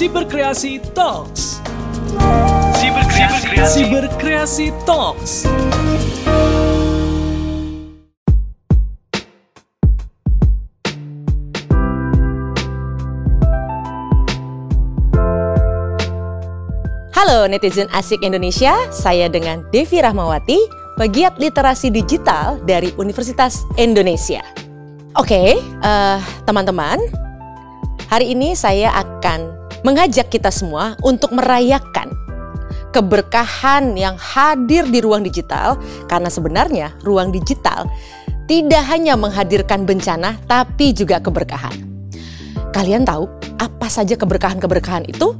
Siberkreasi Talks. Siberkreasi, Siberkreasi Talks. Halo netizen asik Indonesia, saya dengan Devi Rahmawati, pegiat literasi digital dari Universitas Indonesia. Oke, eh, teman-teman, hari ini saya akan mengajak kita semua untuk merayakan keberkahan yang hadir di ruang digital, karena sebenarnya ruang digital tidak hanya menghadirkan bencana, tapi juga keberkahan. Kalian tahu apa saja keberkahan-keberkahan itu?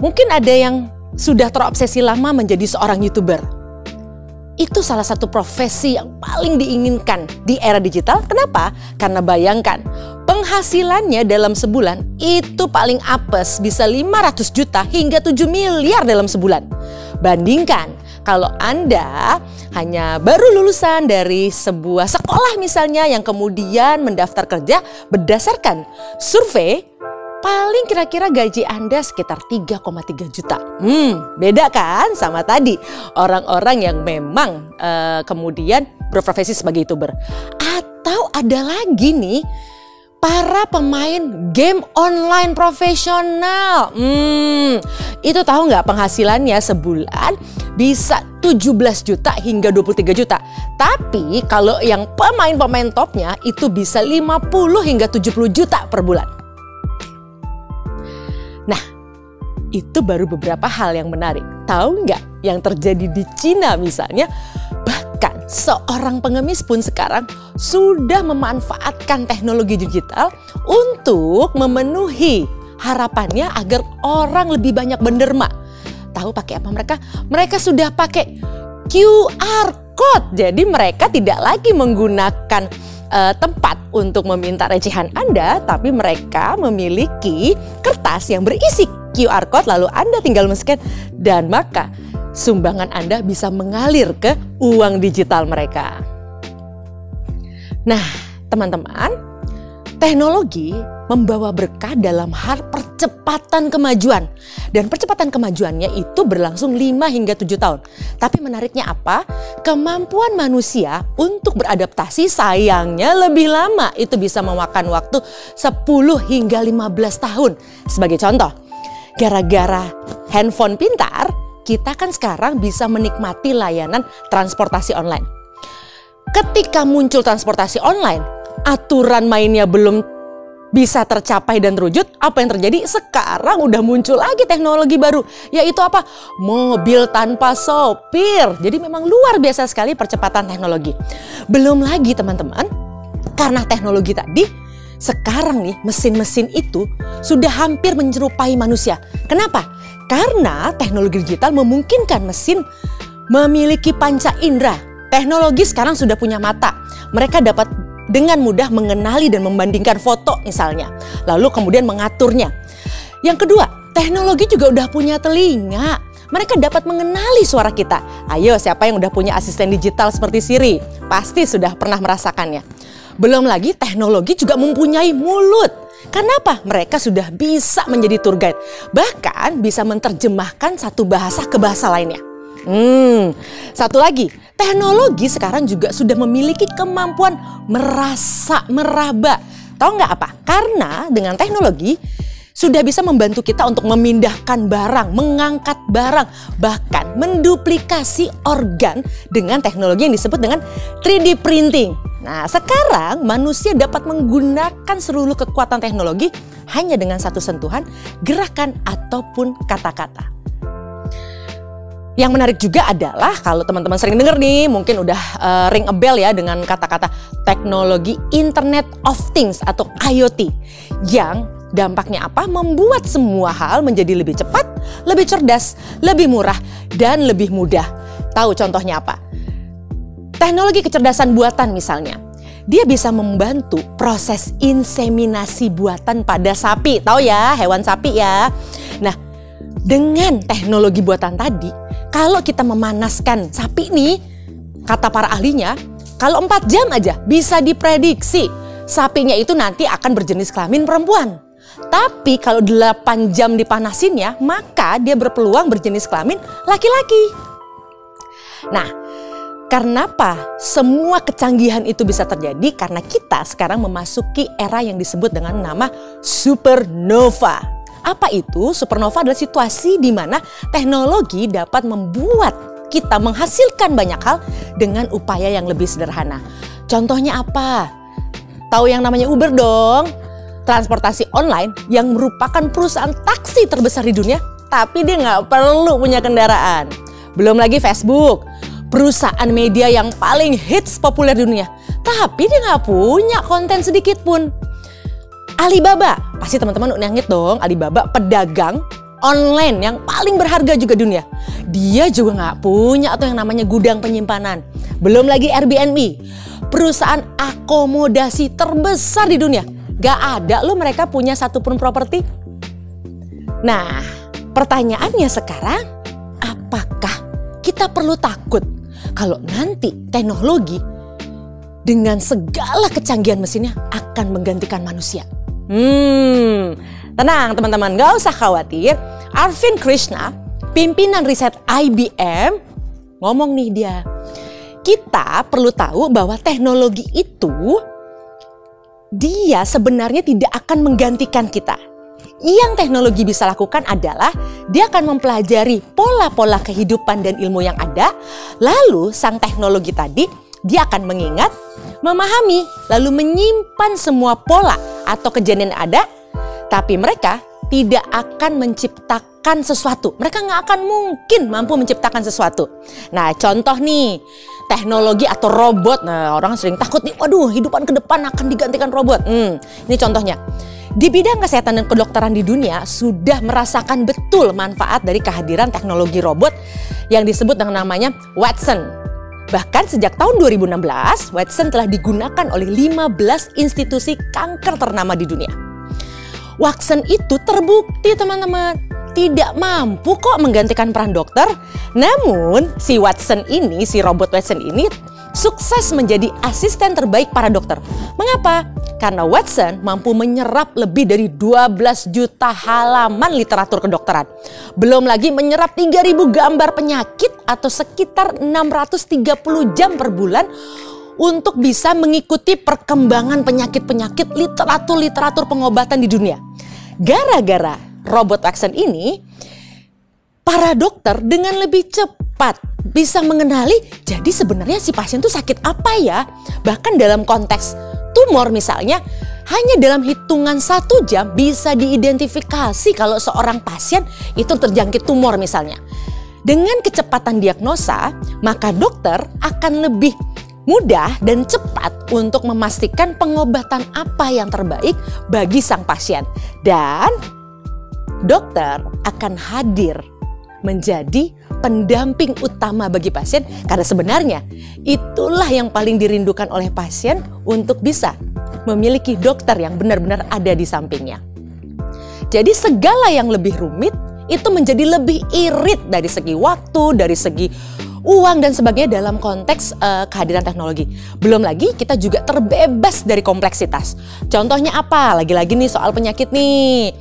Mungkin ada yang sudah terobsesi lama menjadi seorang YouTuber. Itu salah satu profesi yang paling diinginkan di era digital. Kenapa? Karena bayangkan, penghasilannya dalam sebulan itu paling apes bisa 500 juta hingga 7 miliar dalam sebulan. Bandingkan kalau Anda hanya baru lulusan dari sebuah sekolah misalnya yang kemudian mendaftar kerja berdasarkan survei paling kira-kira gaji Anda sekitar 3,3 juta. Hmm, beda kan sama tadi orang-orang yang memang uh, kemudian berprofesi sebagai YouTuber. Atau ada lagi nih para pemain game online profesional. Hmm, itu tahu nggak penghasilannya sebulan bisa 17 juta hingga 23 juta. Tapi kalau yang pemain-pemain topnya itu bisa 50 hingga 70 juta per bulan. Nah, itu baru beberapa hal yang menarik. Tahu nggak yang terjadi di Cina misalnya? Bahkan seorang pengemis pun sekarang sudah memanfaatkan teknologi digital untuk memenuhi harapannya agar orang lebih banyak benderma. Tahu pakai apa mereka? Mereka sudah pakai QR code. Jadi mereka tidak lagi menggunakan uh, tempat untuk meminta recehan Anda, tapi mereka memiliki kertas yang berisi QR code lalu Anda tinggal men-scan dan maka sumbangan Anda bisa mengalir ke uang digital mereka. Nah, teman-teman, teknologi membawa berkah dalam hal percepatan kemajuan. Dan percepatan kemajuannya itu berlangsung 5 hingga 7 tahun. Tapi menariknya apa? Kemampuan manusia untuk beradaptasi sayangnya lebih lama. Itu bisa memakan waktu 10 hingga 15 tahun. Sebagai contoh, gara-gara handphone pintar, kita kan sekarang bisa menikmati layanan transportasi online. Ketika muncul transportasi online, aturan mainnya belum bisa tercapai dan terwujud, apa yang terjadi? Sekarang udah muncul lagi teknologi baru, yaitu apa? Mobil tanpa sopir. Jadi memang luar biasa sekali percepatan teknologi. Belum lagi teman-teman, karena teknologi tadi, sekarang nih mesin-mesin itu sudah hampir menyerupai manusia. Kenapa? Karena teknologi digital memungkinkan mesin memiliki panca indera. Teknologi sekarang sudah punya mata. Mereka dapat dengan mudah mengenali dan membandingkan foto misalnya. Lalu kemudian mengaturnya. Yang kedua, teknologi juga udah punya telinga. Mereka dapat mengenali suara kita. Ayo, siapa yang udah punya asisten digital seperti Siri? Pasti sudah pernah merasakannya. Belum lagi teknologi juga mempunyai mulut. Kenapa? Mereka sudah bisa menjadi tour guide. Bahkan bisa menerjemahkan satu bahasa ke bahasa lainnya. Hmm, satu lagi, teknologi sekarang juga sudah memiliki kemampuan merasa, meraba. Tahu nggak apa? Karena dengan teknologi sudah bisa membantu kita untuk memindahkan barang, mengangkat barang, bahkan menduplikasi organ dengan teknologi yang disebut dengan 3D printing. Nah, sekarang manusia dapat menggunakan seluruh kekuatan teknologi hanya dengan satu sentuhan, gerakan ataupun kata-kata. Yang menarik juga adalah kalau teman-teman sering dengar nih, mungkin udah uh, ring a bell ya dengan kata-kata teknologi Internet of Things atau IoT yang dampaknya apa? Membuat semua hal menjadi lebih cepat, lebih cerdas, lebih murah, dan lebih mudah. Tahu contohnya apa? Teknologi kecerdasan buatan misalnya. Dia bisa membantu proses inseminasi buatan pada sapi. Tahu ya, hewan sapi ya. Nah, dengan teknologi buatan tadi, kalau kita memanaskan sapi nih, kata para ahlinya, kalau 4 jam aja bisa diprediksi sapinya itu nanti akan berjenis kelamin perempuan. Tapi kalau 8 jam dipanasinnya, maka dia berpeluang berjenis kelamin laki-laki. Nah, karena apa? Semua kecanggihan itu bisa terjadi karena kita sekarang memasuki era yang disebut dengan nama supernova. Apa itu? Supernova adalah situasi di mana teknologi dapat membuat kita menghasilkan banyak hal dengan upaya yang lebih sederhana. Contohnya apa? Tahu yang namanya Uber dong? Transportasi online yang merupakan perusahaan taksi terbesar di dunia, tapi dia nggak perlu punya kendaraan. Belum lagi Facebook, perusahaan media yang paling hits populer di dunia. Tapi dia nggak punya konten sedikit pun. Alibaba, pasti teman-teman udah ngit dong. Alibaba pedagang online yang paling berharga juga dunia. Dia juga nggak punya atau yang namanya gudang penyimpanan. Belum lagi Airbnb, perusahaan akomodasi terbesar di dunia. Gak ada loh mereka punya satupun properti. Nah, pertanyaannya sekarang, apakah kita perlu takut kalau nanti teknologi dengan segala kecanggihan mesinnya akan menggantikan manusia. Hmm, tenang teman-teman, gak usah khawatir. Arvin Krishna, pimpinan riset IBM, ngomong nih dia. Kita perlu tahu bahwa teknologi itu dia sebenarnya tidak akan menggantikan kita. Yang teknologi bisa lakukan adalah dia akan mempelajari pola-pola kehidupan dan ilmu yang ada, lalu sang teknologi tadi dia akan mengingat, memahami, lalu menyimpan semua pola atau kejadian yang ada, tapi mereka tidak akan menciptakan sesuatu. Mereka nggak akan mungkin mampu menciptakan sesuatu. Nah, contoh nih, teknologi atau robot. Nah, orang sering takut nih, waduh, hidupan ke depan akan digantikan robot. Hmm, ini contohnya. Di bidang kesehatan dan kedokteran di dunia sudah merasakan betul manfaat dari kehadiran teknologi robot yang disebut dengan namanya Watson. Bahkan sejak tahun 2016, Watson telah digunakan oleh 15 institusi kanker ternama di dunia. Watson itu terbukti teman-teman tidak mampu kok menggantikan peran dokter. Namun si Watson ini, si robot Watson ini sukses menjadi asisten terbaik para dokter. Mengapa? Karena Watson mampu menyerap lebih dari 12 juta halaman literatur kedokteran. Belum lagi menyerap 3000 gambar penyakit atau sekitar 630 jam per bulan untuk bisa mengikuti perkembangan penyakit-penyakit literatur-literatur pengobatan di dunia. Gara-gara robot Watson ini, para dokter dengan lebih cepat bisa mengenali jadi sebenarnya si pasien itu sakit apa ya. Bahkan dalam konteks tumor misalnya, hanya dalam hitungan satu jam bisa diidentifikasi kalau seorang pasien itu terjangkit tumor misalnya. Dengan kecepatan diagnosa, maka dokter akan lebih mudah dan cepat untuk memastikan pengobatan apa yang terbaik bagi sang pasien. Dan dokter akan hadir menjadi pendamping utama bagi pasien karena sebenarnya itulah yang paling dirindukan oleh pasien untuk bisa memiliki dokter yang benar-benar ada di sampingnya. Jadi segala yang lebih rumit itu menjadi lebih irit dari segi waktu, dari segi uang dan sebagainya dalam konteks uh, kehadiran teknologi. Belum lagi kita juga terbebas dari kompleksitas. Contohnya apa? Lagi-lagi nih soal penyakit nih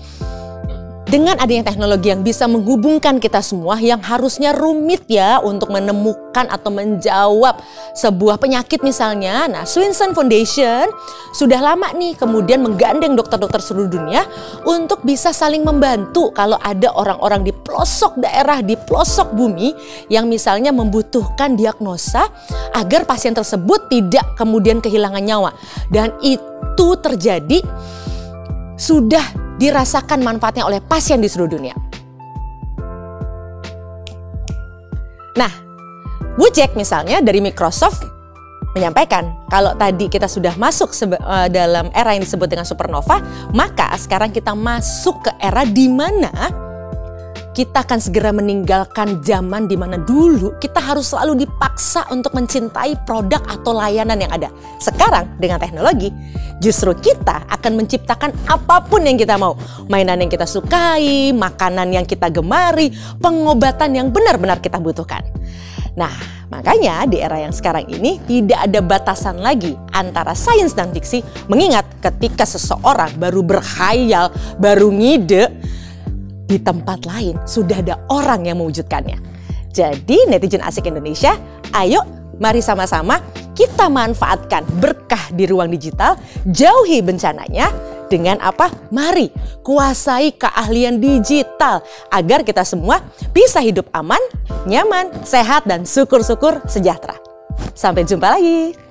dengan adanya teknologi yang bisa menghubungkan kita semua yang harusnya rumit ya untuk menemukan atau menjawab sebuah penyakit misalnya. Nah, Swinson Foundation sudah lama nih kemudian menggandeng dokter-dokter seluruh dunia untuk bisa saling membantu kalau ada orang-orang di pelosok daerah, di pelosok bumi yang misalnya membutuhkan diagnosa agar pasien tersebut tidak kemudian kehilangan nyawa. Dan itu terjadi sudah dirasakan manfaatnya oleh pasien di seluruh dunia. Nah, Wujek misalnya dari Microsoft menyampaikan kalau tadi kita sudah masuk uh, dalam era yang disebut dengan supernova, maka sekarang kita masuk ke era di mana kita akan segera meninggalkan zaman di mana dulu kita harus selalu dipaksa untuk mencintai produk atau layanan yang ada. Sekarang dengan teknologi, justru kita akan menciptakan apa pun yang kita mau. Mainan yang kita sukai, makanan yang kita gemari, pengobatan yang benar-benar kita butuhkan. Nah, Makanya di era yang sekarang ini tidak ada batasan lagi antara sains dan fiksi mengingat ketika seseorang baru berkhayal, baru ngide, di tempat lain sudah ada orang yang mewujudkannya. Jadi netizen asik Indonesia, ayo mari sama-sama kita manfaatkan berkah di ruang digital, jauhi bencananya, dengan apa? Mari kuasai keahlian digital agar kita semua bisa hidup aman, nyaman, sehat, dan syukur-syukur sejahtera. Sampai jumpa lagi.